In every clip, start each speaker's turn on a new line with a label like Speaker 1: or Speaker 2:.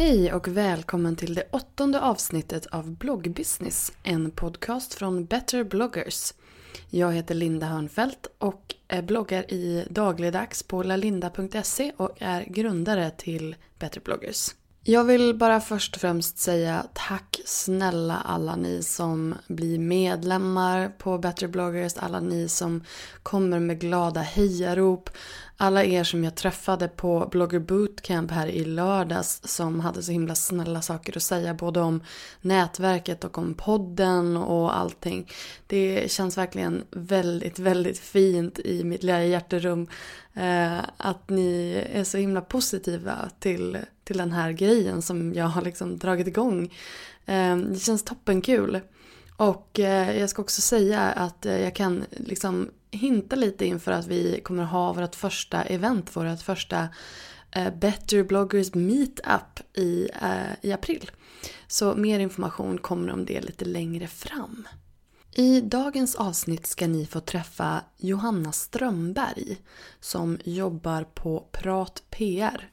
Speaker 1: Hej och välkommen till det åttonde avsnittet av Bloggbusiness, en podcast från Better bloggers. Jag heter Linda Hörnfeldt och är bloggar i dagligdags på lalinda.se och är grundare till Better bloggers. Jag vill bara först och främst säga tack snälla alla ni som blir medlemmar på Better bloggers, alla ni som kommer med glada hejarop, alla er som jag träffade på Blogger Bootcamp här i lördags som hade så himla snälla saker att säga både om nätverket och om podden och allting. Det känns verkligen väldigt, väldigt fint i mitt lilla hjärterum eh, att ni är så himla positiva till, till den här grejen som jag har liksom dragit igång. Eh, det känns toppenkul. Och eh, jag ska också säga att eh, jag kan liksom hinta lite inför att vi kommer ha vårt första event, vårt första eh, Better Bloggers Meetup i, eh, i april. Så mer information kommer om det lite längre fram. I dagens avsnitt ska ni få träffa Johanna Strömberg som jobbar på Prat PR.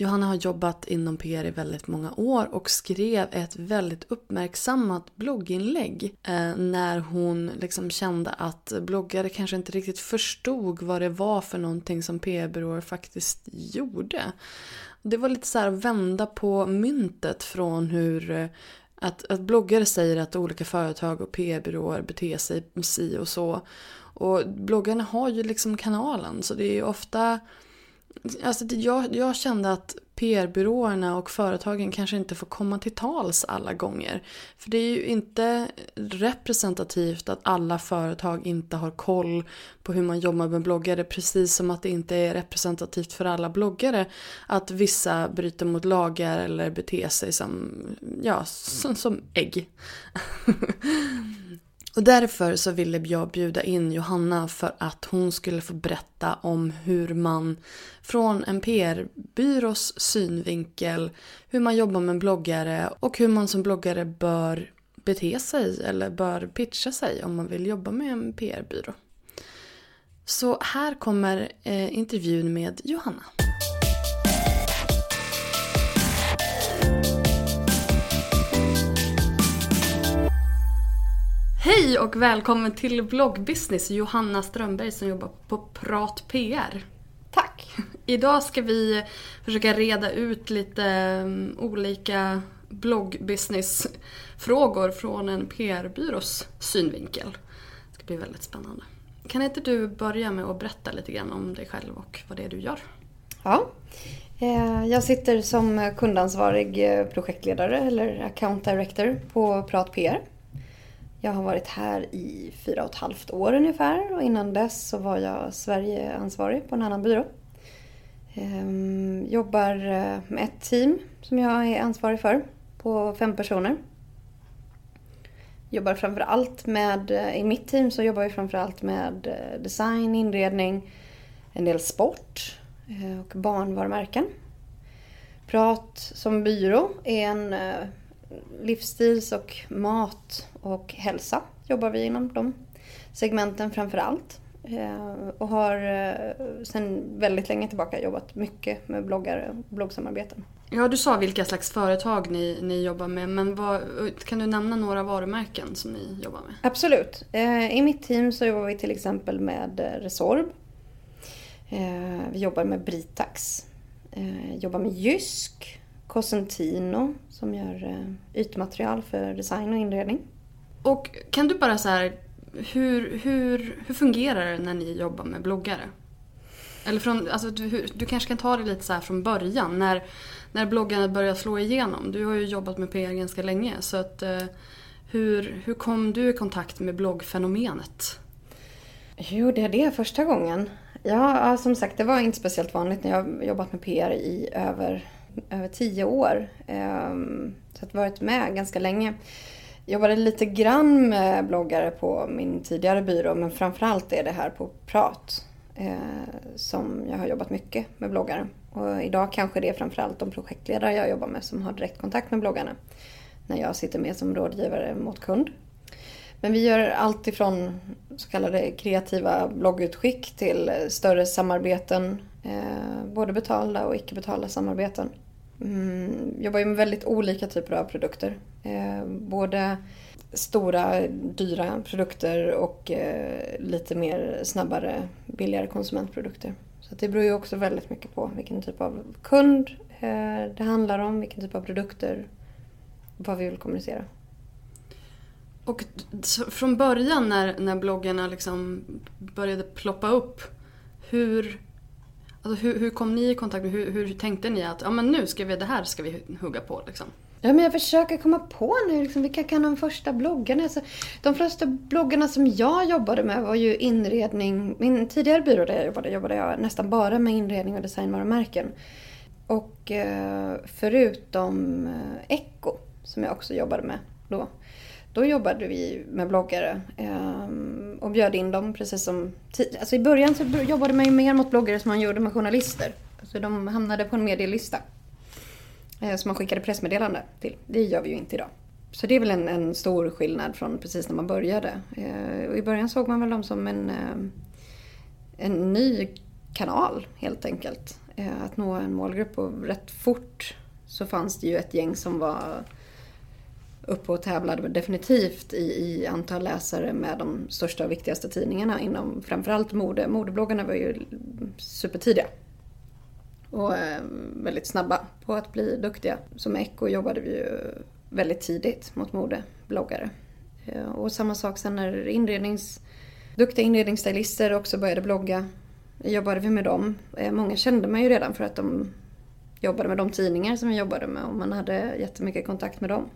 Speaker 1: Johanna har jobbat inom PR i väldigt många år och skrev ett väldigt uppmärksammat blogginlägg eh, när hon liksom kände att bloggare kanske inte riktigt förstod vad det var för någonting som PR-byråer faktiskt gjorde. Det var lite så här att vända på myntet från hur eh, att, att bloggare säger att olika företag och PR-byråer beter sig si och så. Och bloggarna har ju liksom kanalen så det är ju ofta Alltså jag, jag kände att PR-byråerna och företagen kanske inte får komma till tals alla gånger. För det är ju inte representativt att alla företag inte har koll på hur man jobbar med bloggare. Precis som att det inte är representativt för alla bloggare att vissa bryter mot lagar eller beter sig som, ja, som, som ägg. Och därför så ville jag bjuda in Johanna för att hon skulle få berätta om hur man från en PR-byrås synvinkel, hur man jobbar med bloggare och hur man som bloggare bör bete sig eller bör pitcha sig om man vill jobba med en PR-byrå. Så här kommer eh, intervjun med Johanna. Hej och välkommen till bloggbusiness Johanna Strömberg som jobbar på Prat PR.
Speaker 2: Tack!
Speaker 1: Idag ska vi försöka reda ut lite um, olika bloggbusinessfrågor från en PR-byrås synvinkel. Det ska bli väldigt spännande. Kan inte du börja med att berätta lite grann om dig själv och vad det är du gör?
Speaker 2: Ja, eh, jag sitter som kundansvarig eh, projektledare eller account director på Prat PR jag har varit här i fyra och ett halvt år ungefär och innan dess så var jag Sverigeansvarig på en annan byrå. Ehm, jobbar eh, med ett team som jag är ansvarig för på fem personer. Jobbar framförallt med, eh, i mitt team så jobbar vi framförallt med eh, design, inredning, en del sport och barnvarumärken. Prat som byrå är en livsstils och mat och hälsa jobbar vi inom de segmenten framför allt. Eh, och har eh, sedan väldigt länge tillbaka jobbat mycket med bloggare och bloggsamarbeten.
Speaker 1: Ja, du sa vilka slags företag ni, ni jobbar med, men vad, kan du nämna några varumärken som ni jobbar med?
Speaker 2: Absolut. Eh, I mitt team så jobbar vi till exempel med Resorb. Vi jobbar med Britax. Jobbar med Jysk. Cosentino som gör ytmaterial för design och inredning.
Speaker 1: Och kan du bara så här hur, hur, hur fungerar det när ni jobbar med bloggare? Eller från, alltså, du, du kanske kan ta det lite så från början, när, när bloggarna börjar slå igenom. Du har ju jobbat med PR ganska länge, så att, eh, hur, hur kom du i kontakt med bloggfenomenet?
Speaker 2: Hur gjorde jag det första gången. Ja, som sagt, det var inte speciellt vanligt när jag jobbat med PR i över, över tio år. Så så att varit med ganska länge jobbade lite grann med bloggare på min tidigare byrå men framförallt är det här på Prat eh, som jag har jobbat mycket med bloggare. Och idag kanske det är framförallt de projektledare jag jobbar med som har direktkontakt med bloggarna när jag sitter med som rådgivare mot kund. Men vi gör allt ifrån så kallade kreativa bloggutskick till större samarbeten, eh, både betalda och icke betalda samarbeten. Mm, jobbar ju med väldigt olika typer av produkter. Eh, både stora, dyra produkter och eh, lite mer snabbare, billigare konsumentprodukter. Så det beror ju också väldigt mycket på vilken typ av kund eh, det handlar om, vilken typ av produkter, vad vi vill kommunicera.
Speaker 1: Och från början när, när bloggarna liksom började ploppa upp, hur Alltså hur, hur kom ni i kontakt med, hur, hur tänkte ni att ja, men nu ska vi, det här ska vi hugga på? Liksom?
Speaker 2: Ja, men jag försöker komma på nu liksom, vilka kan de första bloggarna? Alltså, de första bloggarna som jag jobbade med var ju inredning. Min tidigare byrå där jag jobbade, jobbade jag nästan bara med inredning och designvarumärken. Och eh, förutom eh, Echo, som jag också jobbade med då, då jobbade vi med bloggare ehm, och bjöd in dem precis som Alltså I början så jobbade man ju mer mot bloggare som man gjorde med journalister. Alltså de hamnade på en medielista. Eh, som man skickade pressmeddelande till. Det gör vi ju inte idag. Så det är väl en, en stor skillnad från precis när man började. Eh, och I början såg man väl dem som en, eh, en ny kanal helt enkelt. Eh, att nå en målgrupp och rätt fort så fanns det ju ett gäng som var uppe och tävlade definitivt i, i antal läsare med de största och viktigaste tidningarna inom framförallt mode. Modebloggarna var ju supertidiga. Och eh, väldigt snabba på att bli duktiga. Som Echo jobbade vi ju väldigt tidigt mot modebloggare. Eh, och samma sak sen när inrednings, duktiga inredningsstylister också började blogga. Jobbade vi med dem. Eh, många kände man ju redan för att de jobbade med de tidningar som vi jobbade med och man hade jättemycket kontakt med dem.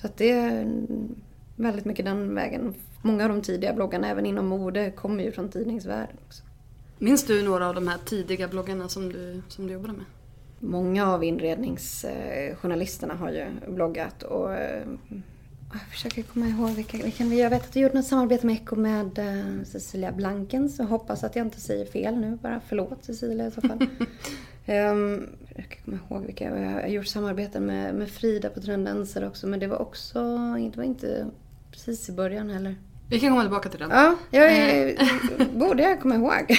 Speaker 2: Så att det är väldigt mycket den vägen. Många av de tidiga bloggarna, även inom mode, kommer ju från tidningsvärlden också.
Speaker 1: Minns du några av de här tidiga bloggarna som du, som du jobbade med?
Speaker 2: Många av inredningsjournalisterna har ju bloggat och eh, jag försöker komma ihåg vilka, vilka Jag vet att du gjorde något samarbete med Echo med eh, Cecilia Blankens och hoppas att jag inte säger fel nu bara. Förlåt Cecilia i så fall. um, jag komma ihåg vilka. Jag har gjort samarbeten med, med Frida på Trendenser också men det var också, det var inte precis i början heller.
Speaker 1: Vi kan komma tillbaka till den.
Speaker 2: Ja, jag, eh. borde jag komma ihåg.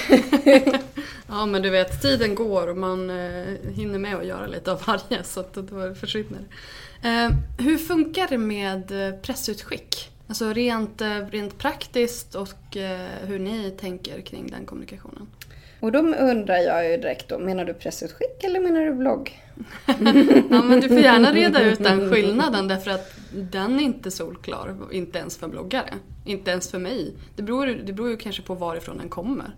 Speaker 1: ja, men du vet, tiden går och man eh, hinner med att göra lite av varje så att då försvinner det. Eh, hur funkar det med eh, pressutskick? Alltså rent, rent praktiskt och eh, hur ni tänker kring den kommunikationen.
Speaker 2: Och då undrar jag ju direkt då, menar du pressutskick eller menar du blogg?
Speaker 1: ja men du får gärna reda ut den skillnaden därför att den är inte solklar, inte ens för bloggare. Inte ens för mig. Det beror, det beror ju kanske på varifrån den kommer.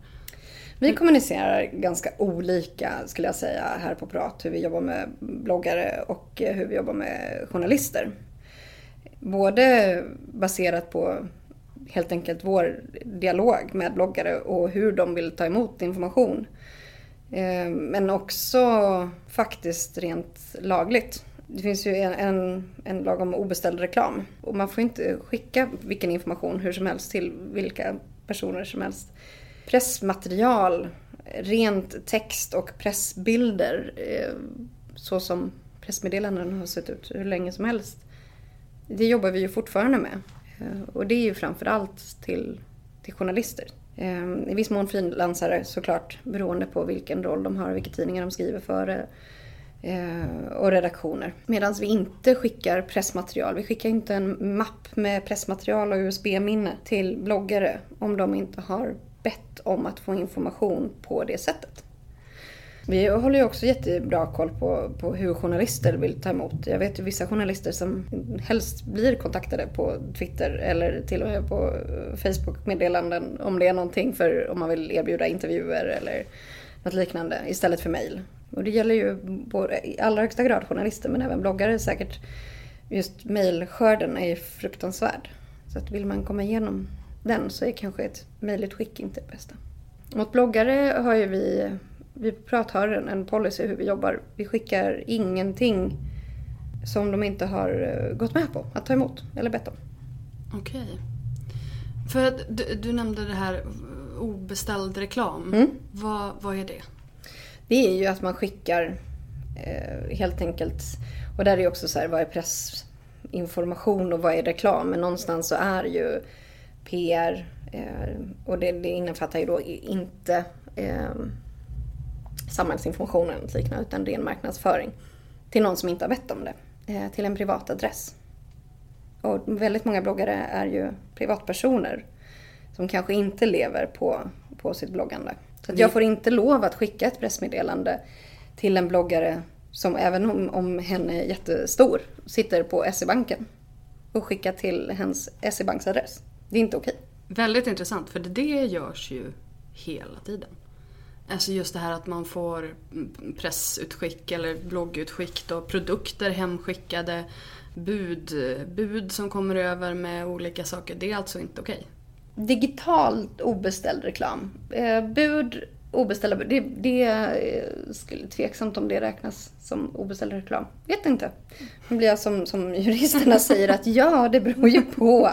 Speaker 2: Vi kommunicerar ganska olika skulle jag säga här på Prat, hur vi jobbar med bloggare och hur vi jobbar med journalister. Både baserat på helt enkelt vår dialog med bloggare och hur de vill ta emot information. Eh, men också faktiskt rent lagligt. det finns ju en, en, en lag om obeställd reklam. Och man får inte skicka vilken information hur som helst till vilka personer som helst. Pressmaterial, rent text och pressbilder, eh, så som pressmeddelanden har sett ut hur länge som helst. Det jobbar vi ju fortfarande med. Eh, och det är ju framförallt till, till journalister. Eh, I viss mån frilansare såklart, beroende på vilken roll de har, vilka tidningar de skriver för eh, och redaktioner. Medan vi inte skickar pressmaterial. Vi skickar inte en mapp med pressmaterial och USB-minne till bloggare om de inte har bett om att få information på det sättet. Vi håller ju också jättebra koll på, på hur journalister vill ta emot. Jag vet ju vissa journalister som helst blir kontaktade på Twitter eller till och med på eh, Facebook-meddelanden om det är någonting för om man vill erbjuda intervjuer eller något liknande istället för mail. Och det gäller ju både, i allra högsta grad journalister men även bloggare säkert. Just mejlskörden är ju fruktansvärd. Så att vill man komma igenom den så är kanske ett mejlutskick inte det bästa. Mot bloggare har ju vi, vi Prat har en, en policy hur vi jobbar. Vi skickar ingenting som de inte har eh, gått med på att ta emot eller bett om.
Speaker 1: Okej. Okay. För att du, du, nämnde det här obeställd reklam.
Speaker 2: Mm.
Speaker 1: Vad, vad är det?
Speaker 2: Det är ju att man skickar eh, helt enkelt, och där är ju också så här, vad är pressinformation och vad är reklam? Men någonstans så är ju PR eh, och det, det innefattar ju då inte eh, samhällsinformation eller liknande utan ren marknadsföring till någon som inte har bett om det. Eh, till en privat adress. Och väldigt många bloggare är ju privatpersoner som kanske inte lever på, på sitt bloggande. Så jag får inte lov att skicka ett pressmeddelande till en bloggare som även om, om hen är jättestor sitter på SE-banken och skicka till hens SE-banksadress. Det är inte okej.
Speaker 1: Väldigt intressant, för det görs ju hela tiden. Alltså just det här att man får pressutskick eller bloggutskick och produkter hemskickade, bud, bud som kommer över med olika saker. Det är alltså inte okej.
Speaker 2: Digitalt obeställd reklam. Eh, bud obeställda det, det är skulle tveksamt om det räknas som obeställd reklam. Vet inte. Nu blir jag som, som juristerna säger att ja, det beror ju på.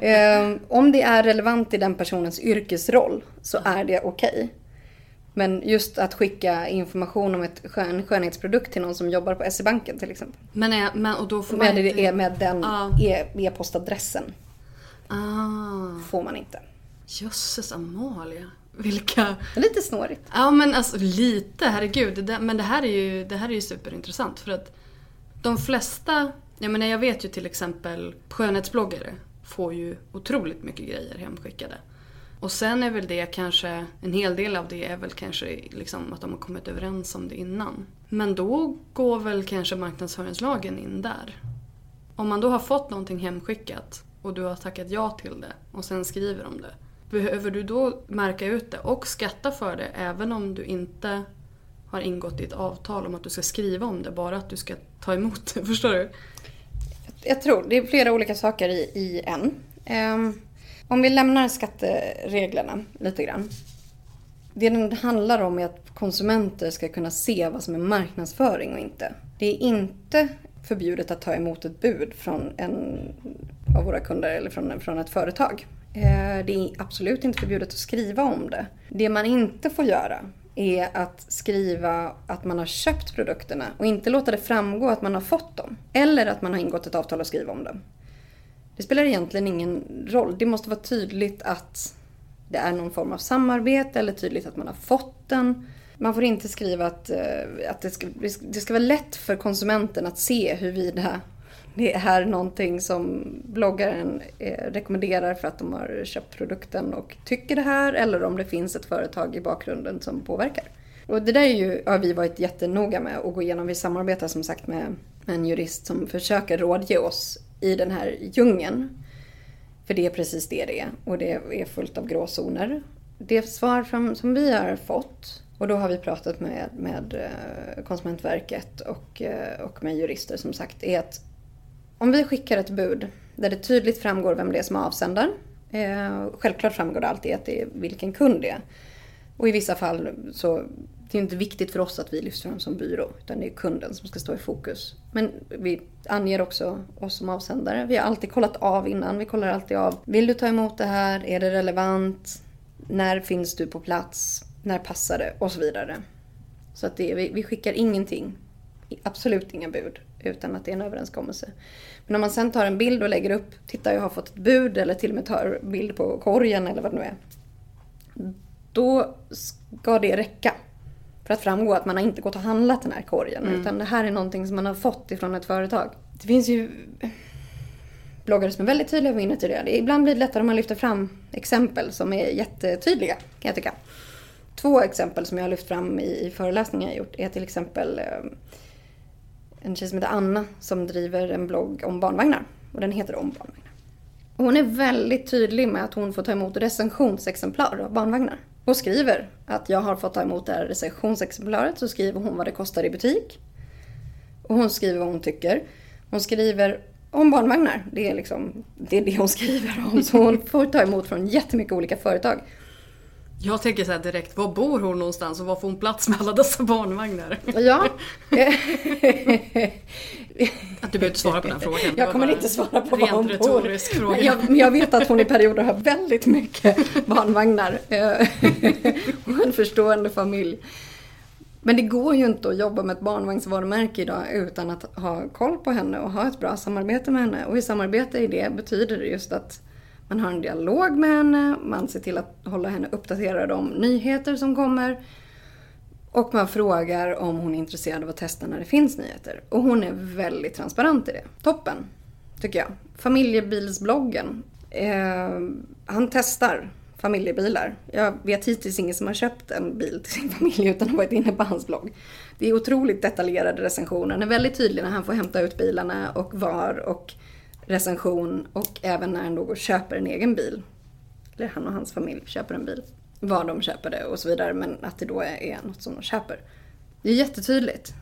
Speaker 2: Eh, om det är relevant i den personens yrkesroll så är det okej. Okay. Men just att skicka information om ett skön, skönhetsprodukt till någon som jobbar på SE-banken till exempel.
Speaker 1: Men, är, men och då får man
Speaker 2: med, inte... med den ah. e-postadressen.
Speaker 1: Ah.
Speaker 2: Får man inte.
Speaker 1: Jösses Amalia. Vilka...
Speaker 2: Lite snårigt.
Speaker 1: Ja men alltså lite, herregud. Det men det här, är ju, det här är ju superintressant för att de flesta, jag menar jag vet ju till exempel skönhetsbloggare får ju otroligt mycket grejer hemskickade. Och sen är väl det kanske, en hel del av det är väl kanske liksom att de har kommit överens om det innan. Men då går väl kanske marknadsföringslagen in där. Om man då har fått någonting hemskickat och du har tackat ja till det och sen skriver om det behöver du då märka ut det och skatta för det även om du inte har ingått i ett avtal om att du ska skriva om det, bara att du ska ta emot det. Förstår du?
Speaker 2: Jag tror det är flera olika saker i, i en. Um, om vi lämnar skattereglerna lite grann. Det den handlar om är att konsumenter ska kunna se vad som är marknadsföring och inte. Det är inte förbjudet att ta emot ett bud från en av våra kunder eller från, från ett företag. Eh, det är absolut inte förbjudet att skriva om det. Det man inte får göra är att skriva att man har köpt produkterna och inte låta det framgå att man har fått dem. Eller att man har ingått ett avtal och skriva om dem. Det spelar egentligen ingen roll. Det måste vara tydligt att det är någon form av samarbete eller tydligt att man har fått den. Man får inte skriva att, eh, att det, ska, det ska vara lätt för konsumenten att se huruvida det är någonting som bloggaren eh, rekommenderar för att de har köpt produkten och tycker det här eller om det finns ett företag i bakgrunden som påverkar. Och det där är ju, har vi varit jättenoga med att gå igenom. Vi samarbetar som sagt med en jurist som försöker rådge oss i den här djungeln. För det är precis det det är och det är fullt av gråzoner. Det svar som, som vi har fått och då har vi pratat med, med eh, Konsumentverket och, eh, och med jurister som sagt är att om vi skickar ett bud där det tydligt framgår vem det är som är avsändaren. Eh, självklart framgår det alltid att det är vilken kund det är. Och i vissa fall så det är inte viktigt för oss att vi lyfts fram som byrå, utan det är kunden som ska stå i fokus. Men vi anger också oss som avsändare. Vi har alltid kollat av innan. Vi kollar alltid av. Vill du ta emot det här? Är det relevant? När finns du på plats? När passar det? Och så vidare. Så att det, vi, vi skickar ingenting, absolut inga bud, utan att det är en överenskommelse. Men om man sen tar en bild och lägger upp, titta jag har fått ett bud eller till och med tar bild på korgen eller vad det nu är. Då ska det räcka för att framgå att man har inte gått och handlat den här korgen. Mm. Utan det här är någonting som man har fått ifrån ett företag. Det finns ju bloggare som är väldigt tydliga och mindre tydliga. Ibland blir det lättare om man lyfter fram exempel som är jättetydliga kan jag tycka. Två exempel som jag har lyft fram i föreläsningar jag gjort är till exempel eh, en tjej som heter Anna som driver en blogg om barnvagnar. Och den heter Om barnvagnar. Och hon är väldigt tydlig med att hon får ta emot recensionsexemplar av barnvagnar. Hon skriver att jag har fått ta emot det här recensionsexemplaret. Så skriver hon vad det kostar i butik. Och hon skriver vad hon tycker. Hon skriver om barnvagnar. Det är, liksom, det, är det hon skriver om. Så hon får ta emot från jättemycket olika företag.
Speaker 1: Jag tänker så direkt, var bor hon någonstans och var får hon plats med alla dessa barnvagnar?
Speaker 2: Ja.
Speaker 1: att du behöver inte svara på den frågan.
Speaker 2: Jag kommer inte svara på var hon bor.
Speaker 1: Fråga.
Speaker 2: Jag, men jag vet att hon i perioder har väldigt mycket barnvagnar. och en förstående familj. Men det går ju inte att jobba med ett barnvagnsvarumärke idag utan att ha koll på henne och ha ett bra samarbete med henne. Och i samarbete i det betyder det just att man har en dialog med henne, man ser till att hålla henne uppdaterad om nyheter som kommer. Och man frågar om hon är intresserad av att testa när det finns nyheter. Och hon är väldigt transparent i det. Toppen, tycker jag. Familjebilsbloggen. Eh, han testar familjebilar. Jag vet hittills ingen som har köpt en bil till sin familj utan att ha varit inne på hans blogg. Det är otroligt detaljerade recensioner. Han är väldigt tydlig när han får hämta ut bilarna och var och recension och även när han då köper en egen bil. Eller han och hans familj köper en bil. Var de köper det och så vidare men att det då är, är något som de köper. Det är jättetydligt.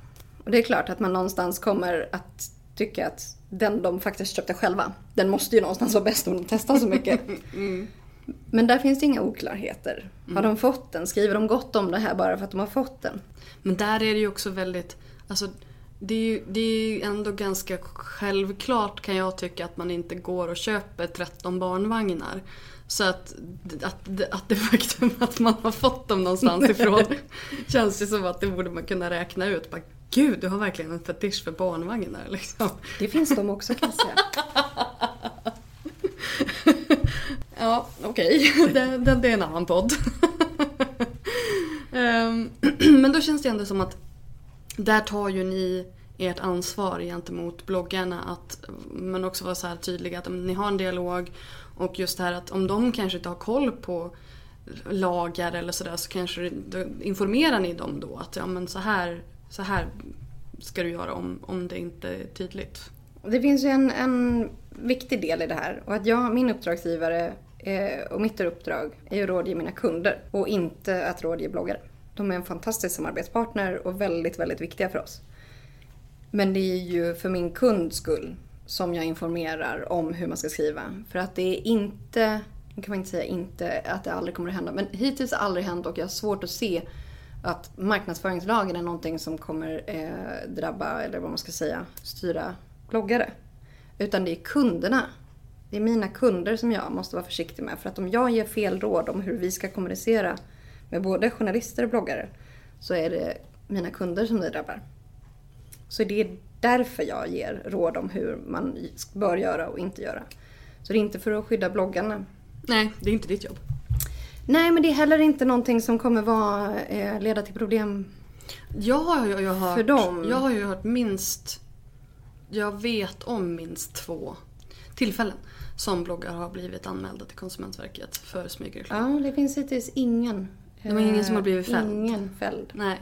Speaker 2: Och det är klart att man någonstans kommer att tycka att den de faktiskt köpte själva, den måste ju någonstans vara bäst om de testar så mycket. Mm. Men där finns det inga oklarheter. Har de fått den? Skriver de gott om det här bara för att de har fått den?
Speaker 1: Men där är det ju också väldigt, alltså det är, ju, det är ju ändå ganska självklart kan jag tycka att man inte går och köper 13 barnvagnar. Så att, att, att det faktum att man har fått dem någonstans ifrån känns ju som att det borde man kunna räkna ut. Bara, Gud, du har verkligen en fetisch för barnvagnar. Liksom.
Speaker 2: Det finns de också kan jag säga.
Speaker 1: ja, okej. Okay. Det, det, det är en annan podd. Ehm, men då känns det ändå som att där tar ju ni ert ansvar gentemot bloggarna att men också vara så här tydliga att ni har en dialog och just det här att om de kanske inte har koll på lagar eller sådär så kanske då informerar ni dem då att ja men så här, så här ska du göra om, om det inte är tydligt.
Speaker 2: Det finns ju en, en viktig del i det här och att jag, min uppdragsgivare eh, och mitt uppdrag är ju att rådge mina kunder och inte att rådge bloggare. De är en fantastisk samarbetspartner och väldigt, väldigt viktiga för oss. Men det är ju för min kunds skull som jag informerar om hur man ska skriva. För att det är inte, nu kan man inte säga inte, att det aldrig kommer att hända. Men hittills har det aldrig hänt och jag har svårt att se att marknadsföringslagen är någonting som kommer eh, drabba, eller vad man ska säga, styra bloggare. Utan det är kunderna. Det är mina kunder som jag måste vara försiktig med. För att om jag ger fel råd om hur vi ska kommunicera med både journalister och bloggare så är det mina kunder som det drabbar. Så det är därför jag ger råd om hur man bör göra och inte göra. Så det är inte för att skydda bloggarna.
Speaker 1: Nej, det är inte ditt jobb.
Speaker 2: Nej, men det är heller inte någonting som kommer vara, eh, leda till problem
Speaker 1: jag har ju hört,
Speaker 2: för dem.
Speaker 1: Jag har ju hört minst, jag vet om minst två tillfällen som bloggar har blivit anmälda till Konsumentverket för smygreklam.
Speaker 2: Ja, det finns hittills ingen.
Speaker 1: Det var ingen som har blivit fälld.
Speaker 2: Ingen fälld.
Speaker 1: Nej.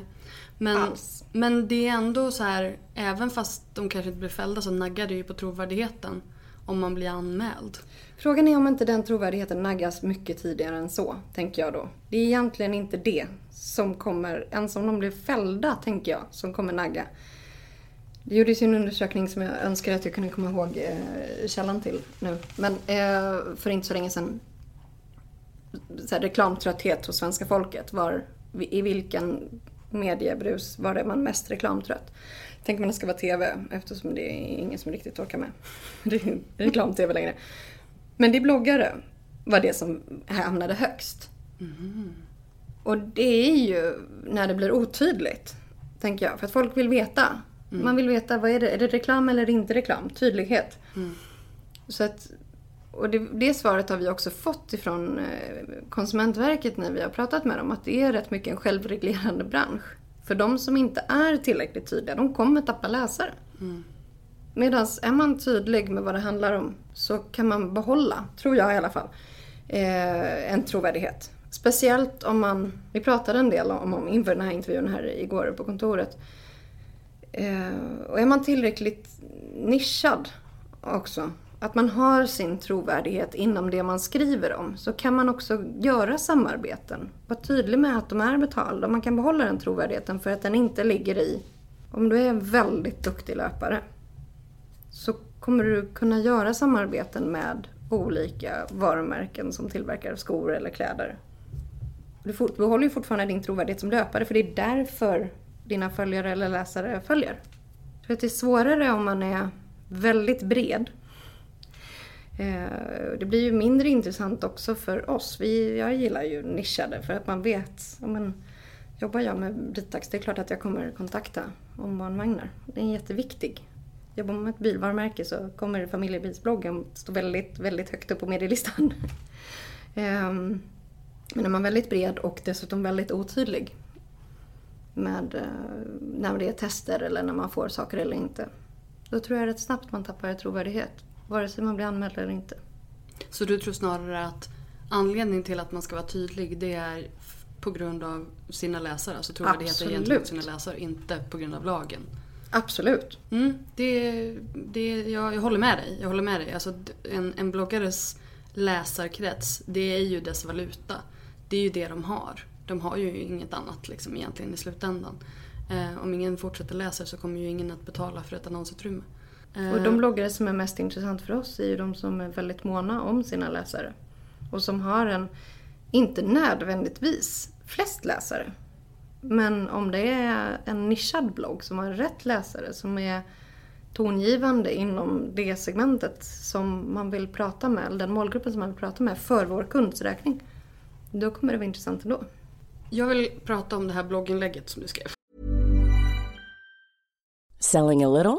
Speaker 1: Men, Alls. men det är ändå så här, även fast de kanske inte blir fällda så naggar det ju på trovärdigheten om man blir anmäld.
Speaker 2: Frågan är om inte den trovärdigheten naggas mycket tidigare än så, tänker jag då. Det är egentligen inte det som kommer, ens om de blir fällda, tänker jag, som kommer nagga. Det gjordes ju en undersökning som jag önskar att jag kunde komma ihåg eh, källan till nu. Men eh, för inte så länge sedan. Så här, reklamtrötthet hos svenska folket var i vilken mediebrus, var är man mest reklamtrött? Man att det ska vara TV eftersom det är ingen som riktigt orkar med det reklam-TV längre. Men det är bloggare var det som hamnade högst. Och det är ju när det blir otydligt, tänker jag. För att folk vill veta. Man vill veta, vad är det? Är det reklam eller inte reklam? Tydlighet. Så att, och det, det svaret har vi också fått ifrån eh, Konsumentverket när vi har pratat med dem. Att det är rätt mycket en självreglerande bransch. För de som inte är tillräckligt tydliga, de kommer tappa läsare. Medan är man tydlig med vad det handlar om så kan man behålla, tror jag i alla fall, eh, en trovärdighet. Speciellt om man, vi pratade en del om, om inför den här intervjun här igår på kontoret. Eh, och är man tillräckligt nischad också, att man har sin trovärdighet inom det man skriver om, så kan man också göra samarbeten. Var tydlig med att de är betalda. Man kan behålla den trovärdigheten för att den inte ligger i, om du är en väldigt duktig löpare, så kommer du kunna göra samarbeten med olika varumärken som tillverkar skor eller kläder. Du behåller ju fortfarande din trovärdighet som löpare för det är därför dina följare eller läsare följer. För att det är svårare om man är väldigt bred. Eh, det blir ju mindre intressant också för oss. Vi, jag gillar ju nischade för att man vet. Men, jobbar jag med Britax, det är klart att jag kommer kontakta om barnvagnar. Det är jätteviktig. Jobbar man med ett bilvarumärke så kommer familjebilsbloggen stå väldigt, väldigt högt upp på medielistan. Ehm, men är man väldigt bred och dessutom väldigt otydlig med eh, när det är tester eller när man får saker eller inte. Då tror jag rätt snabbt man tappar i trovärdighet. Vare sig man blir anmäld eller inte.
Speaker 1: Så du tror snarare att anledningen till att man ska vara tydlig det är på grund av sina läsare, alltså trovärdigheten gentemot sina läsare, inte på grund av lagen?
Speaker 2: Absolut.
Speaker 1: Mm, det, det, jag, jag håller med dig. Jag håller med dig. Alltså, en, en bloggares läsarkrets, det är ju dess valuta. Det är ju det de har. De har ju inget annat liksom, egentligen i slutändan. Eh, om ingen fortsätter läsa så kommer ju ingen att betala för ett annonsutrymme. Eh,
Speaker 2: Och de bloggare som är mest intressant för oss är ju de som är väldigt måna om sina läsare. Och som har en, inte nödvändigtvis flest läsare. Men om det är en nischad blogg som har rätt läsare, som är tongivande inom det segmentet som man vill prata med, eller den målgruppen som man vill prata med för vår kunds räkning. Då kommer det vara intressant ändå.
Speaker 1: Jag vill prata om det här blogginlägget som du skrev.
Speaker 3: Selling a little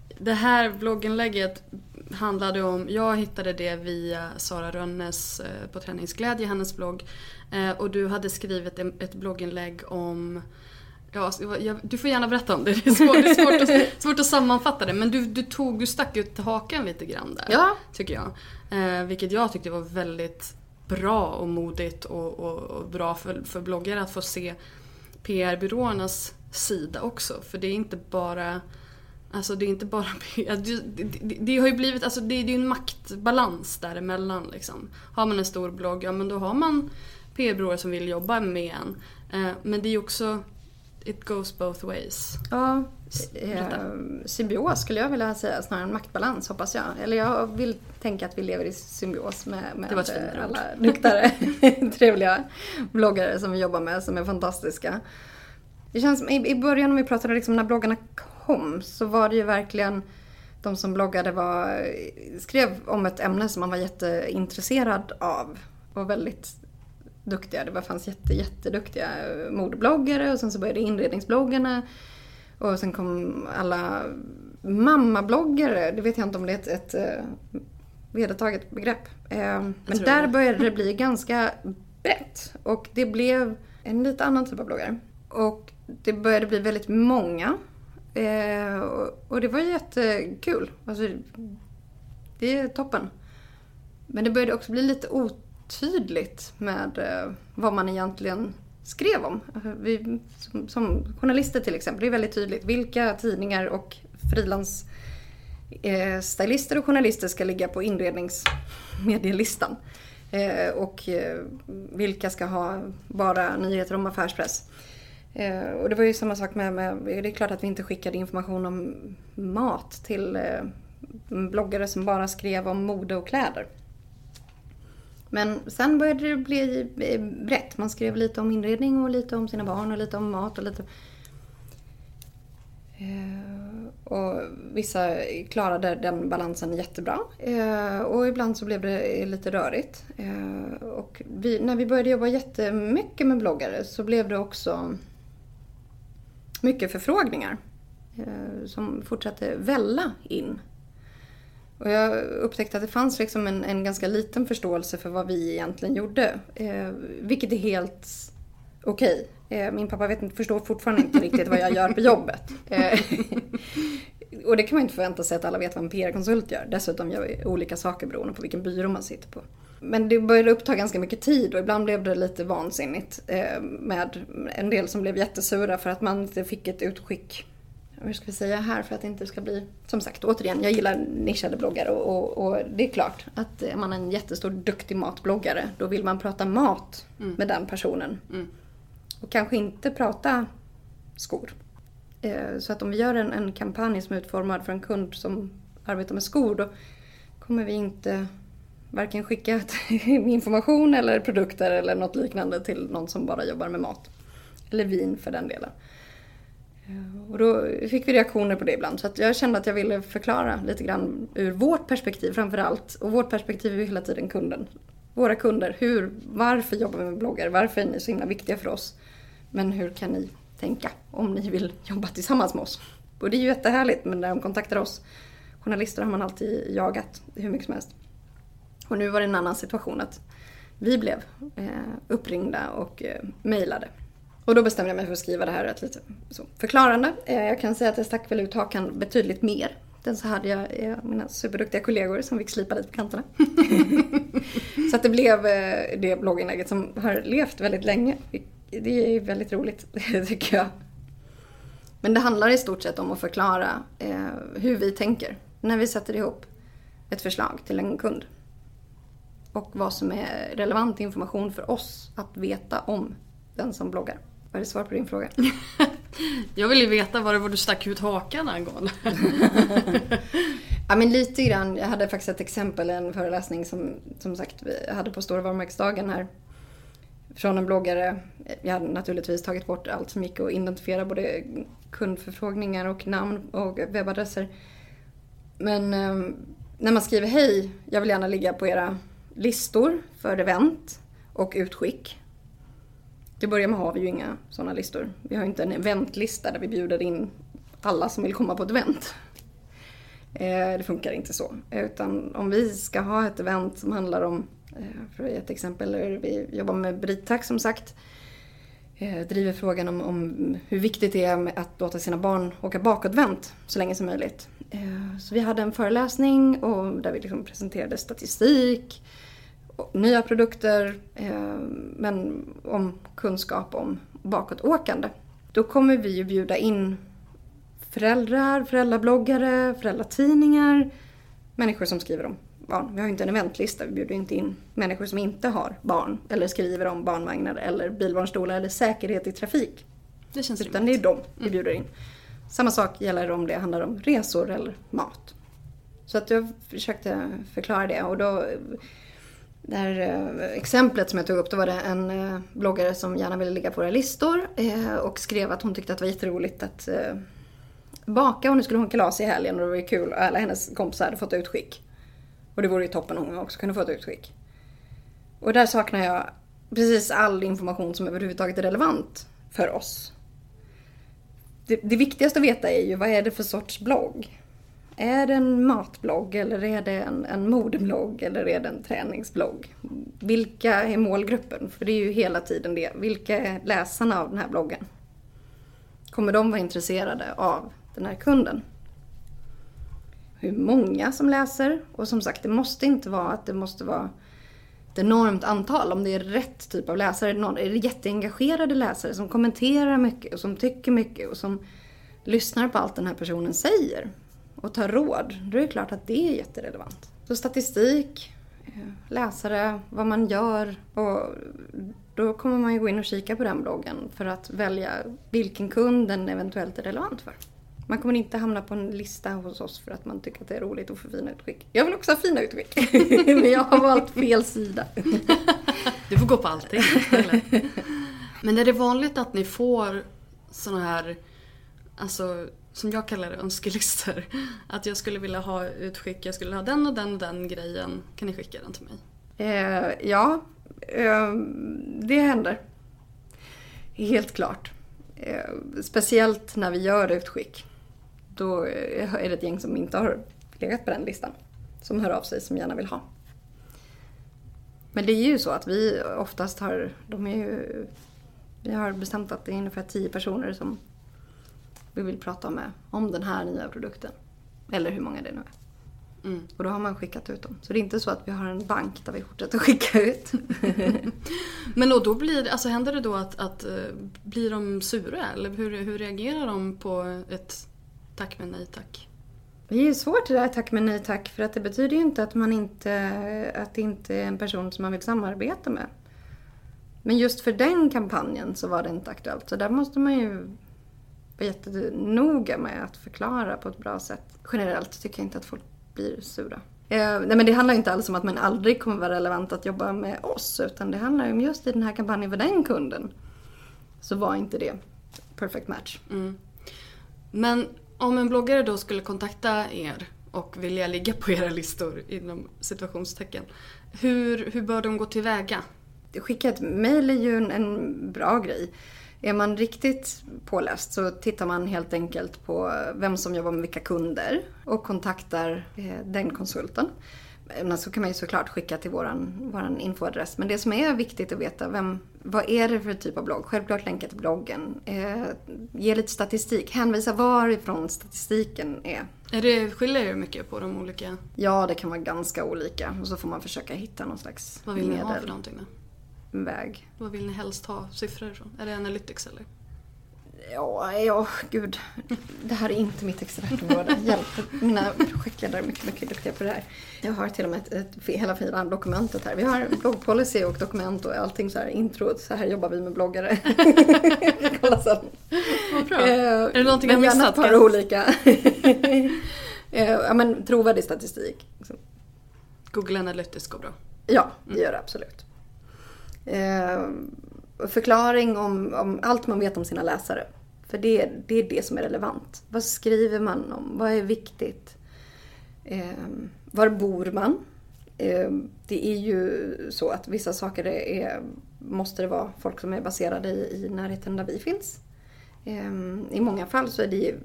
Speaker 1: det här blogginlägget handlade om, jag hittade det via Sara Rönnes eh, på Träningsglädje, hennes blogg. Eh, och du hade skrivit ett blogginlägg om Ja, så jag, du får gärna berätta om det. Det är svårt, det är svårt, att, svårt att sammanfatta det. Men du, du, tog, du stack ut hakan lite grann där.
Speaker 2: Ja.
Speaker 1: Tycker jag. Eh, vilket jag tyckte var väldigt bra och modigt och, och, och bra för, för bloggare att få se PR-byråernas sida också. För det är inte bara Alltså det är inte bara. Det, det, det har ju blivit, alltså det, det är ju en maktbalans däremellan liksom. Har man en stor blogg, ja men då har man PR-byråer som vill jobba med en. Eh, men det är ju också, it goes both ways.
Speaker 2: Ja, eh, symbios skulle jag vilja säga snarare än maktbalans hoppas jag. Eller jag vill tänka att vi lever i symbios med, med alla duktiga, trevliga bloggare som vi jobbar med som är fantastiska. Det känns i, i början om vi pratade liksom när bloggarna kom så var det ju verkligen de som bloggade var, skrev om ett ämne som man var jätteintresserad av. Och väldigt duktiga. Det fanns jätte, jätteduktiga modebloggare och sen så började inredningsbloggarna. Och sen kom alla mammabloggare. Det vet jag inte om det är ett, ett, ett eh, vedertaget begrepp. Eh, men där började det bli ganska brett. Och det blev en lite annan typ av bloggare. Och det började bli väldigt många. Eh, och det var jättekul. Alltså, det är toppen. Men det började också bli lite otydligt med eh, vad man egentligen skrev om. Alltså, vi, som, som, journalister till exempel, det är väldigt tydligt vilka tidningar och frilans eh, stylister och journalister ska ligga på inredningsmedielistan. Eh, och eh, vilka ska ha bara nyheter om affärspress. Eh, och det var ju samma sak med, med, det är klart att vi inte skickade information om mat till eh, bloggare som bara skrev om mode och kläder. Men sen började det bli eh, brett. Man skrev lite om inredning och lite om sina barn och lite om mat och lite... Eh, och vissa klarade den balansen jättebra. Eh, och ibland så blev det eh, lite rörigt. Eh, och vi, när vi började jobba jättemycket med bloggare så blev det också mycket förfrågningar eh, som fortsatte välla in. Och jag upptäckte att det fanns liksom en, en ganska liten förståelse för vad vi egentligen gjorde. Eh, vilket är helt okej. Okay. Eh, min pappa vet, förstår fortfarande inte riktigt vad jag gör på jobbet. Eh, och det kan man inte förvänta sig att alla vet vad en PR-konsult gör. Dessutom gör vi olika saker beroende på vilken byrå man sitter på. Men det började uppta ganska mycket tid och ibland blev det lite vansinnigt eh, med en del som blev jättesura för att man inte fick ett utskick. Hur ska vi säga här för att det inte ska bli... Som sagt, återigen, jag gillar nischade bloggare och, och, och det är klart att är man en jättestor duktig matbloggare då vill man prata mat mm. med den personen. Mm. Och kanske inte prata skor. Eh, så att om vi gör en, en kampanj som är utformad för en kund som arbetar med skor då kommer vi inte varken skicka information eller produkter eller något liknande till någon som bara jobbar med mat. Eller vin för den delen. Eh, och då fick vi reaktioner på det ibland. Så att jag kände att jag ville förklara lite grann ur vårt perspektiv framförallt. Och vårt perspektiv är ju hela tiden kunden. Våra kunder. Hur, varför jobbar vi med bloggar? Varför är ni så himla viktiga för oss? Men hur kan ni tänka om ni vill jobba tillsammans med oss? Och det är ju jättehärligt men när de kontaktar oss journalister har man alltid jagat hur mycket som helst. Och nu var det en annan situation att vi blev eh, uppringda och eh, mejlade. Och då bestämde jag mig för att skriva det här rätt lite så förklarande. Eh, jag kan säga att jag stack väl ut hakan betydligt mer. Sen så hade jag eh, mina superduktiga kollegor som fick slipa lite på kanterna. så att det blev eh, det blogginlägget som har levt väldigt länge. Det är väldigt roligt, tycker jag. Men det handlar i stort sett om att förklara eh, hur vi tänker när vi sätter ihop ett förslag till en kund och vad som är relevant information för oss att veta om den som bloggar. Vad är det svar på din fråga?
Speaker 1: jag vill ju veta vad det var du stack ut hakan angående.
Speaker 2: ja men lite grann. Jag hade faktiskt ett exempel, en föreläsning som som sagt vi hade på Stora varumärkesdagen här. Från en bloggare. Jag hade naturligtvis tagit bort allt som gick att identifiera både kundförfrågningar och namn och webbadresser. Men eh, när man skriver hej, jag vill gärna ligga på era listor för event och utskick. Till att börja med har vi ju inga sådana listor. Vi har inte en eventlista där vi bjuder in alla som vill komma på ett event. Eh, det funkar inte så. Utan om vi ska ha ett event som handlar om, eh, för att ge ett exempel, vi jobbar med Britax som sagt. Eh, driver frågan om, om, hur viktigt det är att låta sina barn åka bakåtvänt så länge som möjligt. Eh, så vi hade en föreläsning och där vi liksom presenterade statistik, nya produkter, eh, men om kunskap om, bakåtåkande. Då kommer vi ju bjuda in föräldrar, föräldrabloggare, föräldratidningar, människor som skriver om barn. Vi har ju inte en eventlista, vi bjuder inte in människor som inte har barn eller skriver om barnvagnar eller bilbarnstolar eller säkerhet i trafik.
Speaker 1: Det känns
Speaker 2: Utan det är dem vi bjuder in. Samma sak gäller om det handlar om resor eller mat. Så att jag försökte förklara det och då det här eh, exemplet som jag tog upp, då var det en eh, bloggare som gärna ville ligga på våra listor eh, och skrev att hon tyckte att det var jätteroligt att baka och nu skulle hon kalas i helgen och det var kul och alla hennes kompisar hade fått utskick. Och det vore ju toppen om jag också kunde få ett utskick. Och där saknar jag precis all information som överhuvudtaget är relevant för oss. Det, det viktigaste att veta är ju vad är det för sorts blogg? Är det en matblogg eller är det en, en modeblogg eller är det en träningsblogg? Vilka är målgruppen? För det är ju hela tiden det. Vilka är läsarna av den här bloggen? Kommer de vara intresserade av den här kunden? Hur många som läser? Och som sagt, det måste inte vara att det måste vara ett enormt antal. Om det är rätt typ av läsare. Är det jätteengagerade läsare som kommenterar mycket och som tycker mycket och som lyssnar på allt den här personen säger och tar råd, då är det klart att det är jätterelevant. Så statistik, eh, läsare, vad man gör och då kommer man ju gå in och kika på den bloggen för att välja vilken kund den eventuellt är relevant för. Man kommer inte hamna på en lista hos oss för att man tycker att det är roligt att få fina utskick. Jag vill också ha fina utskick, men jag har valt fel sida.
Speaker 1: Du får gå på allting istället. Men är det vanligt att ni får såna här, alltså som jag kallar det, önskelistor. Att jag skulle vilja ha utskick, jag skulle ha den och den och den grejen. Kan ni skicka den till mig?
Speaker 2: Eh, ja, eh, det händer. Helt klart. Eh, speciellt när vi gör utskick. Då är det ett gäng som inte har legat på den listan. Som hör av sig som gärna vill ha. Men det är ju så att vi oftast har, de är ju, vi har bestämt att det är ungefär tio personer som vi vill prata med om den här nya produkten. Eller hur många det nu är.
Speaker 1: Mm.
Speaker 2: Och då har man skickat ut dem. Så det är inte så att vi har en bank där vi fortsätter skicka ut.
Speaker 1: Men och då blir alltså händer det då att, att uh, blir de sura? Eller hur, hur reagerar de på ett tack men nej tack?
Speaker 2: Det är ju svårt det där tack men nej tack för att det betyder ju inte att man inte, att det inte är en person som man vill samarbeta med. Men just för den kampanjen så var det inte aktuellt. Så där måste man ju vara jättenoga med att förklara på ett bra sätt. Generellt tycker jag inte att folk blir sura. Eh, nej men det handlar inte alls om att man aldrig kommer vara relevant att jobba med oss utan det handlar om just i den här kampanjen för den kunden så var inte det perfect match.
Speaker 1: Mm. Men om en bloggare då skulle kontakta er och vilja ligga på era listor inom situationstecken. Hur, hur bör de gå tillväga?
Speaker 2: Skicka ett mejl är ju en, en bra grej. Är man riktigt påläst så tittar man helt enkelt på vem som jobbar med vilka kunder och kontaktar eh, den konsulten. Men så kan man ju såklart skicka till våran, våran infoadress. Men det som är viktigt att veta, vem, vad är det för typ av blogg? Självklart länka till bloggen. Eh, ge lite statistik. Hänvisa varifrån statistiken är.
Speaker 1: Är det, skiljer det mycket på de olika?
Speaker 2: Ja, det kan vara ganska olika. Och så får man försöka hitta någon slags
Speaker 1: Vad vill ni ha för någonting då?
Speaker 2: väg.
Speaker 1: Vad vill ni helst ha siffror ifrån? Är det Analytics eller?
Speaker 2: Ja, ja, gud. Det här är inte mitt expertområde. Hjälp. Mina projektledare är mycket, mycket duktiga på det här. Jag har till och med ett, ett, hela fina dokumentet här. Vi har bloggpolicy och dokument och allting så här intro. Så här jobbar vi med bloggare. Kolla sen.
Speaker 1: Vad bra. Eh, är det någonting jag
Speaker 2: missat? Men gärna olika. eh, ja, men trovärdig statistik.
Speaker 1: Google Analytics går bra?
Speaker 2: Ja, det gör det absolut. Eh, förklaring om, om, allt man vet om sina läsare. För det, det är det som är relevant. Vad skriver man om? Vad är viktigt? Eh, var bor man? Eh, det är ju så att vissa saker är, måste det vara folk som är baserade i, i närheten där vi finns. Ehm, I många fall så är det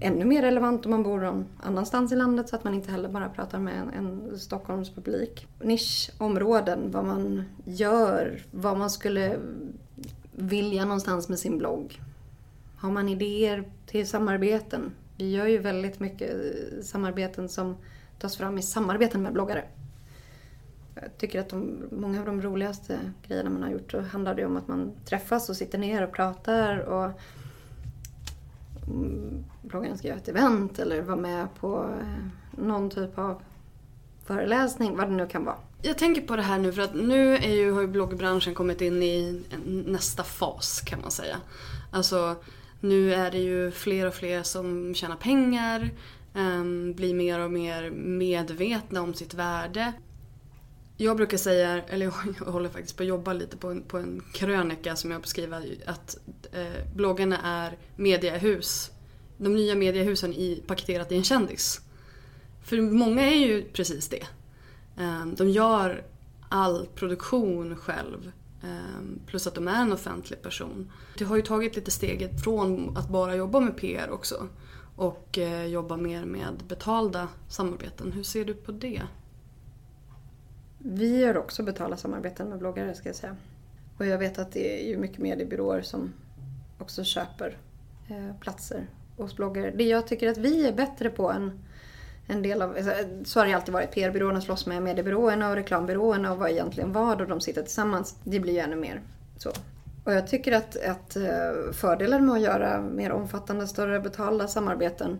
Speaker 2: ännu mer relevant om man bor någon annanstans i landet så att man inte heller bara pratar med en, en Stockholmspublik. Nischområden, vad man gör, vad man skulle vilja någonstans med sin blogg. Har man idéer till samarbeten? Vi gör ju väldigt mycket samarbeten som tas fram i samarbeten med bloggare. Jag tycker att de, många av de roligaste grejerna man har gjort så handlar det om att man träffas och sitter ner och pratar och Eh, bloggaren ska göra ett event eller vara med på eh, någon typ av föreläsning, vad det nu kan vara.
Speaker 1: Jag tänker på det här nu för att nu är ju, har ju bloggbranschen kommit in i nästa fas kan man säga. Alltså nu är det ju fler och fler som tjänar pengar, um, blir mer och mer medvetna om sitt värde. Jag brukar säga, eller jag håller faktiskt på att jobba lite på en, på en krönika som jag beskriver att eh, bloggarna är mediehus. De nya mediehusen i, paketerat i en kändis. För många är ju precis det. Eh, de gör all produktion själv. Eh, plus att de är en offentlig person. Det har ju tagit lite steget från att bara jobba med PR också och eh, jobba mer med betalda samarbeten. Hur ser du på det?
Speaker 2: Vi gör också betalda samarbeten med bloggare ska jag säga. Och jag vet att det är ju mycket mediebyråer som också köper eh, platser hos bloggare. Det jag tycker att vi är bättre på än en del av, alltså, så har det alltid varit. PR-byråerna slåss med mediebyråerna och reklambyråerna och vad egentligen vad och de sitter tillsammans. Det blir ju ännu mer så. Och jag tycker att, att eh, fördelen med att göra mer omfattande, större betalda samarbeten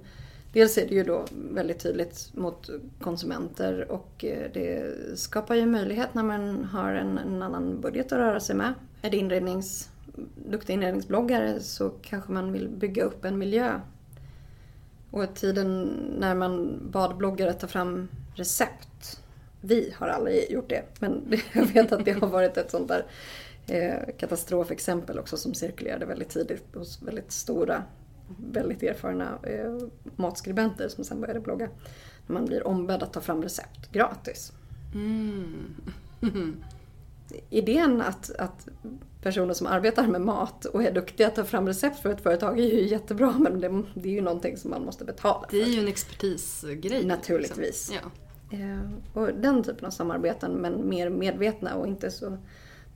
Speaker 2: Dels är det ju då väldigt tydligt mot konsumenter och eh, det skapar ju möjlighet när man har en, en annan budget att röra sig med. Är det inrednings, duktig inredningsbloggare så kanske man vill bygga upp en miljö. Och tiden när man bad bloggare ta fram recept. Vi har aldrig gjort det, men jag vet att det har varit ett sånt där eh, katastrofexempel också som cirkulerade väldigt tidigt hos väldigt stora väldigt erfarna eh, matskribenter som sen började blogga. När man blir ombedd att ta fram recept gratis. Mm. Idén att, att personer som arbetar med mat och är duktiga att ta fram recept för ett företag är ju jättebra men det, det är ju någonting som man måste betala
Speaker 1: för. Det är ju en expertisgrej. Liksom.
Speaker 2: Naturligtvis. Liksom. Ja. Eh, och den typen av samarbeten men mer medvetna och inte så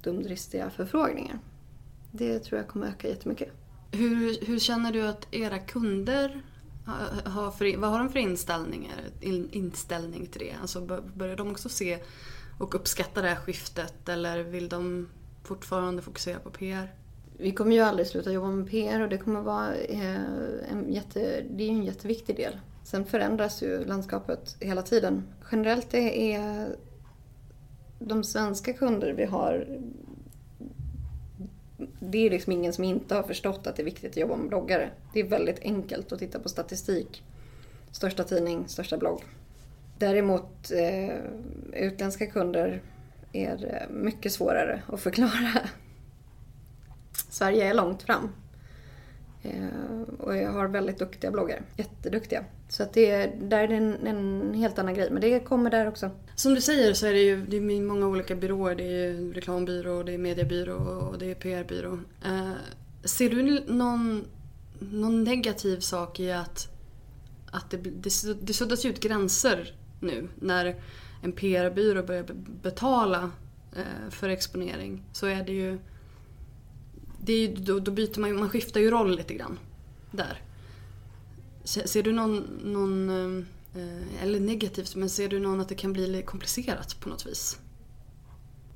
Speaker 2: dumdristiga förfrågningar. Det tror jag kommer öka jättemycket.
Speaker 1: Hur, hur känner du att era kunder har för, vad har de för inställningar, inställning till det? Alltså börjar de också se och uppskatta det här skiftet eller vill de fortfarande fokusera på PR?
Speaker 2: Vi kommer ju aldrig sluta jobba med PR och det kommer vara eh, en, jätte, det är en jätteviktig del. Sen förändras ju landskapet hela tiden. Generellt är de svenska kunder vi har det är liksom ingen som inte har förstått att det är viktigt att jobba med bloggare. Det är väldigt enkelt att titta på statistik. Största tidning, största blogg. Däremot eh, utländska kunder är eh, mycket svårare att förklara. Sverige är långt fram. Eh, och jag har väldigt duktiga bloggare. Jätteduktiga. Så att det, där är det en, en, helt annan grej. Men det kommer där också.
Speaker 1: Som du säger så är det ju det är många olika byråer. Det är reklambyrå, det är mediebyrå och det är PR-byrå. Eh, ser du någon, någon negativ sak i att, att det, det, det suddas ut gränser nu när en PR-byrå börjar betala eh, för exponering så är det ju det är, då, då byter man, man skiftar ju roll lite grann. Där. Ser du någon, någon eh, eller negativt, men ser du någon att det kan bli komplicerat på något vis?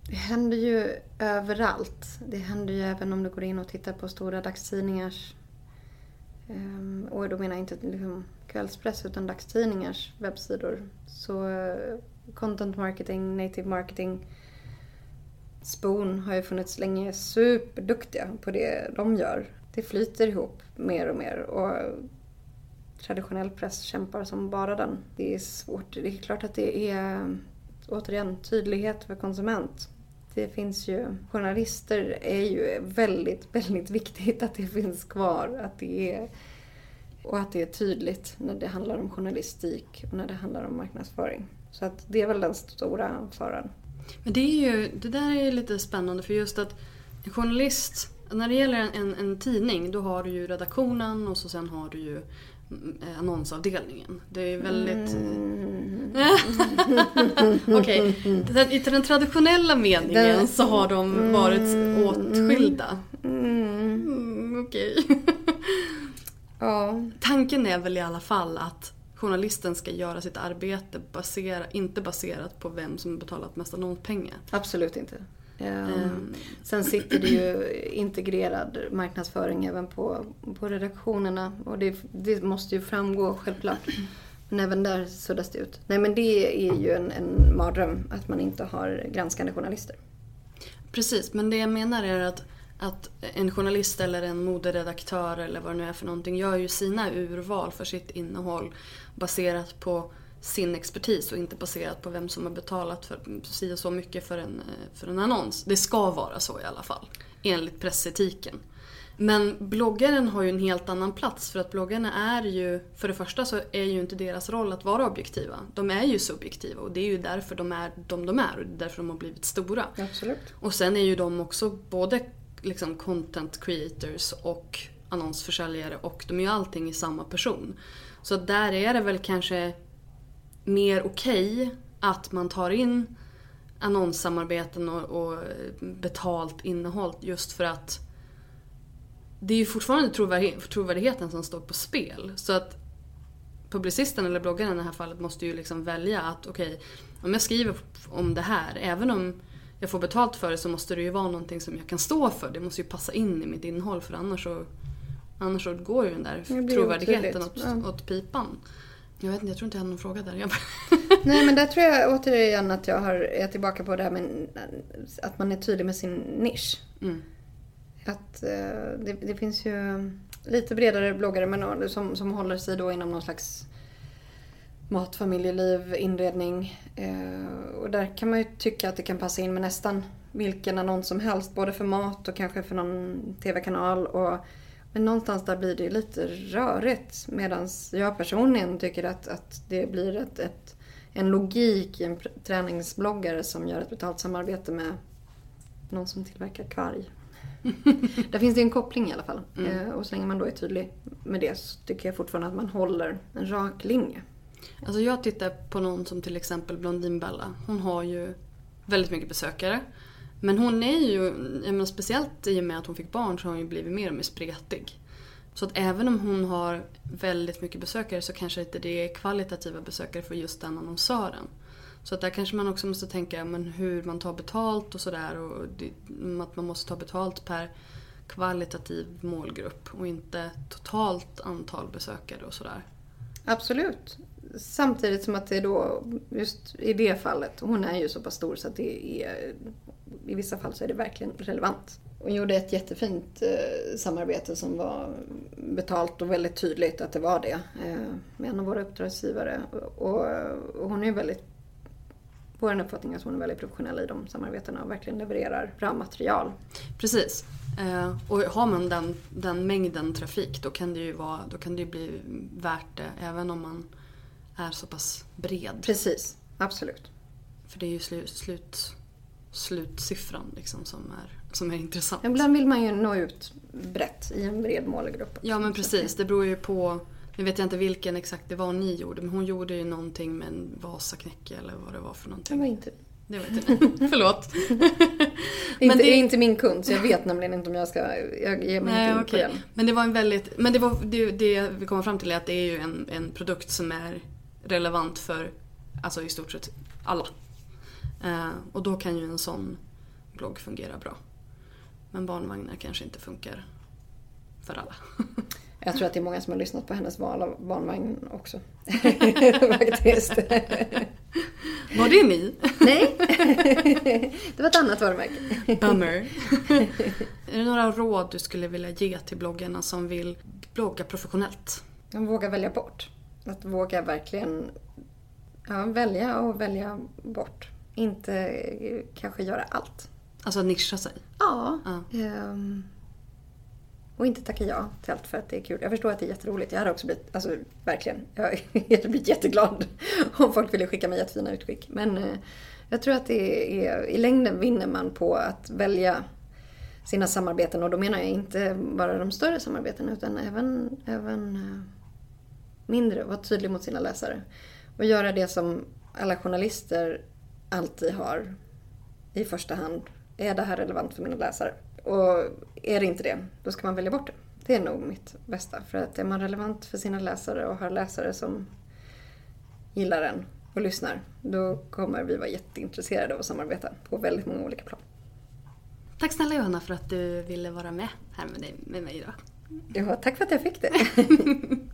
Speaker 2: Det händer ju överallt. Det händer ju även om du går in och tittar på stora dagstidningars eh, och då menar jag inte liksom kvällspress utan dagstidningars webbsidor. Så eh, content marketing, native marketing Spoon har ju funnits länge superduktiga på det de gör. Det flyter ihop mer och mer och traditionell press kämpar som bara den. Det är svårt. Det är klart att det är återigen tydlighet för konsument. Det finns ju, journalister är ju väldigt, väldigt viktigt att det finns kvar. Att det är, och att det är tydligt när det handlar om journalistik och när det handlar om marknadsföring. Så att det är väl den stora faran.
Speaker 1: Men det, är ju, det där är lite spännande för just att en journalist, när det gäller en, en, tidning då har du ju redaktionen och så sen har du ju mm, annonsavdelningen. Det är väldigt... Mm. Okej, okay. i den traditionella meningen så har de varit mm. åtskilda. Mm. Okej. Okay. ja. Tanken är väl i alla fall att journalisten ska göra sitt arbete basera, inte baserat på vem som betalat mest annonspengar.
Speaker 2: Absolut inte. Um. Sen sitter det ju integrerad marknadsföring även på, på redaktionerna och det, det måste ju framgå självklart. Men även där suddas det ut. Nej men det är ju en, en mardröm att man inte har granskande journalister.
Speaker 1: Precis, men det jag menar är att, att en journalist eller en moderedaktör eller vad det nu är för någonting gör ju sina urval för sitt innehåll baserat på sin expertis och inte baserat på vem som har betalat för si och så mycket för en, eh, för en annons. Det ska vara så i alla fall, enligt pressetiken. Men bloggaren har ju en helt annan plats för att bloggarna är ju, för det första så är ju inte deras roll att vara objektiva. De är ju subjektiva och det är ju därför de är de de är och det är därför de har blivit stora.
Speaker 2: Absolut.
Speaker 1: Och sen är ju de också både liksom content creators och annonsförsäljare och de är ju allting i samma person. Så där är det väl kanske mer okej att man tar in annonssamarbeten och, och betalt innehåll just för att det är ju fortfarande trovärdigheten som står på spel. Så att publicisten eller bloggaren i det här fallet måste ju liksom välja att okej, om jag skriver om det här, även om jag får betalt för det så måste det ju vara någonting som jag kan stå för. Det måste ju passa in i mitt innehåll för annars så, annars så går ju den där trovärdigheten åt.
Speaker 2: Ja.
Speaker 1: åt pipan. Jag vet inte, jag tror inte jag hade någon fråga där.
Speaker 2: Nej men där tror jag återigen att jag har, är tillbaka på det här med att man är tydlig med sin nisch.
Speaker 1: Mm.
Speaker 2: Att eh, det, det finns ju lite bredare bloggare men som, som håller sig då inom någon slags mat, familjeliv, inredning. Eh, och där kan man ju tycka att det kan passa in med nästan vilken annons som helst. Både för mat och kanske för någon TV-kanal. Och, men någonstans där blir det lite rörigt. Medan jag personligen tycker att, att det blir ett, ett, en logik i en träningsbloggare som gör ett betalt samarbete med någon som tillverkar kvarg. Där finns det en koppling i alla fall. Eh, och så länge man då är tydlig med det så tycker jag fortfarande att man håller en rak linje.
Speaker 1: Alltså jag tittar på någon som till exempel Blondinbella. Hon har ju väldigt mycket besökare. Men hon är ju, jag menar, speciellt i och med att hon fick barn så har hon ju blivit mer och mer spretig. Så att även om hon har väldigt mycket besökare så kanske inte det är kvalitativa besökare för just den annonsören. Så att där kanske man också måste tänka men hur man tar betalt och sådär. Och det, att man måste ta betalt per kvalitativ målgrupp och inte totalt antal besökare och sådär.
Speaker 2: Absolut. Samtidigt som att det då, just i det fallet, hon är ju så pass stor så att det är, i vissa fall så är det verkligen relevant. Hon gjorde ett jättefint eh, samarbete som var betalt och väldigt tydligt att det var det. Eh, med en av våra uppdragsgivare. Och, och hon är ju väldigt, vår uppfattning är att hon är väldigt professionell i de samarbetena och verkligen levererar bra material.
Speaker 1: Precis. Eh, och har man den, den mängden trafik då kan det ju vara, då kan det ju bli värt det även om man är så pass bred.
Speaker 2: Precis, absolut.
Speaker 1: För det är ju slut, slut, slutsiffran liksom som är, som är intressant.
Speaker 2: Ibland vill man ju nå ut brett i en bred målgrupp.
Speaker 1: Ja men precis, det beror ju på nu vet jag inte vilken exakt det var ni gjorde men hon gjorde ju någonting med en Vasaknäcke eller vad det var för
Speaker 2: Det
Speaker 1: någonting.
Speaker 2: var inte
Speaker 1: Det jag inte. Förlåt.
Speaker 2: Inte,
Speaker 1: det-
Speaker 2: är inte min kund så jag vet nämligen inte om jag ska jag ger mig
Speaker 1: Nej,
Speaker 2: inte in
Speaker 1: okej.
Speaker 2: på den.
Speaker 1: Men det var en väldigt, men det, var, det, det vi kommer fram till är att det är ju en, en produkt som är relevant för alltså i stort sett alla. Eh, och då kan ju en sån blogg fungera bra. Men barnvagnar kanske inte funkar för alla.
Speaker 2: Jag tror att det är många som har lyssnat på hennes val av barnvagn också. Faktiskt.
Speaker 1: Var det ni?
Speaker 2: Nej, det var ett annat varumärke.
Speaker 1: Bummer. är det några råd du skulle vilja ge till bloggarna som vill blogga professionellt?
Speaker 2: Man vågar välja bort. Att våga verkligen ja, välja och välja bort. Inte eh, kanske göra allt.
Speaker 1: Alltså nischa sig.
Speaker 2: Ja.
Speaker 1: Ja.
Speaker 2: ehm, och inte tacka ja till allt för att det är kul. Jag förstår att det är jätteroligt. Jag hade också blivit, alltså verkligen, jag hade blivit jätteglad om folk ville skicka mig jättefina utskick. Men eh, jag tror att det är, i längden vinner man på att välja sina samarbeten. Och då menar jag inte bara de större samarbetena utan även, även eh, mindre. Vara tydlig mot sina läsare. Och göra det som alla journalister alltid har i första hand. Är det här relevant för mina läsare? Och är det inte det, då ska man välja bort det. Det är nog mitt bästa. För att är man relevant för sina läsare och har läsare som gillar den och lyssnar, då kommer vi vara jätteintresserade av att samarbeta på väldigt många olika plan.
Speaker 1: Tack snälla Johanna för att du ville vara med här med, dig, med mig idag.
Speaker 2: Ja, tack för att jag fick det.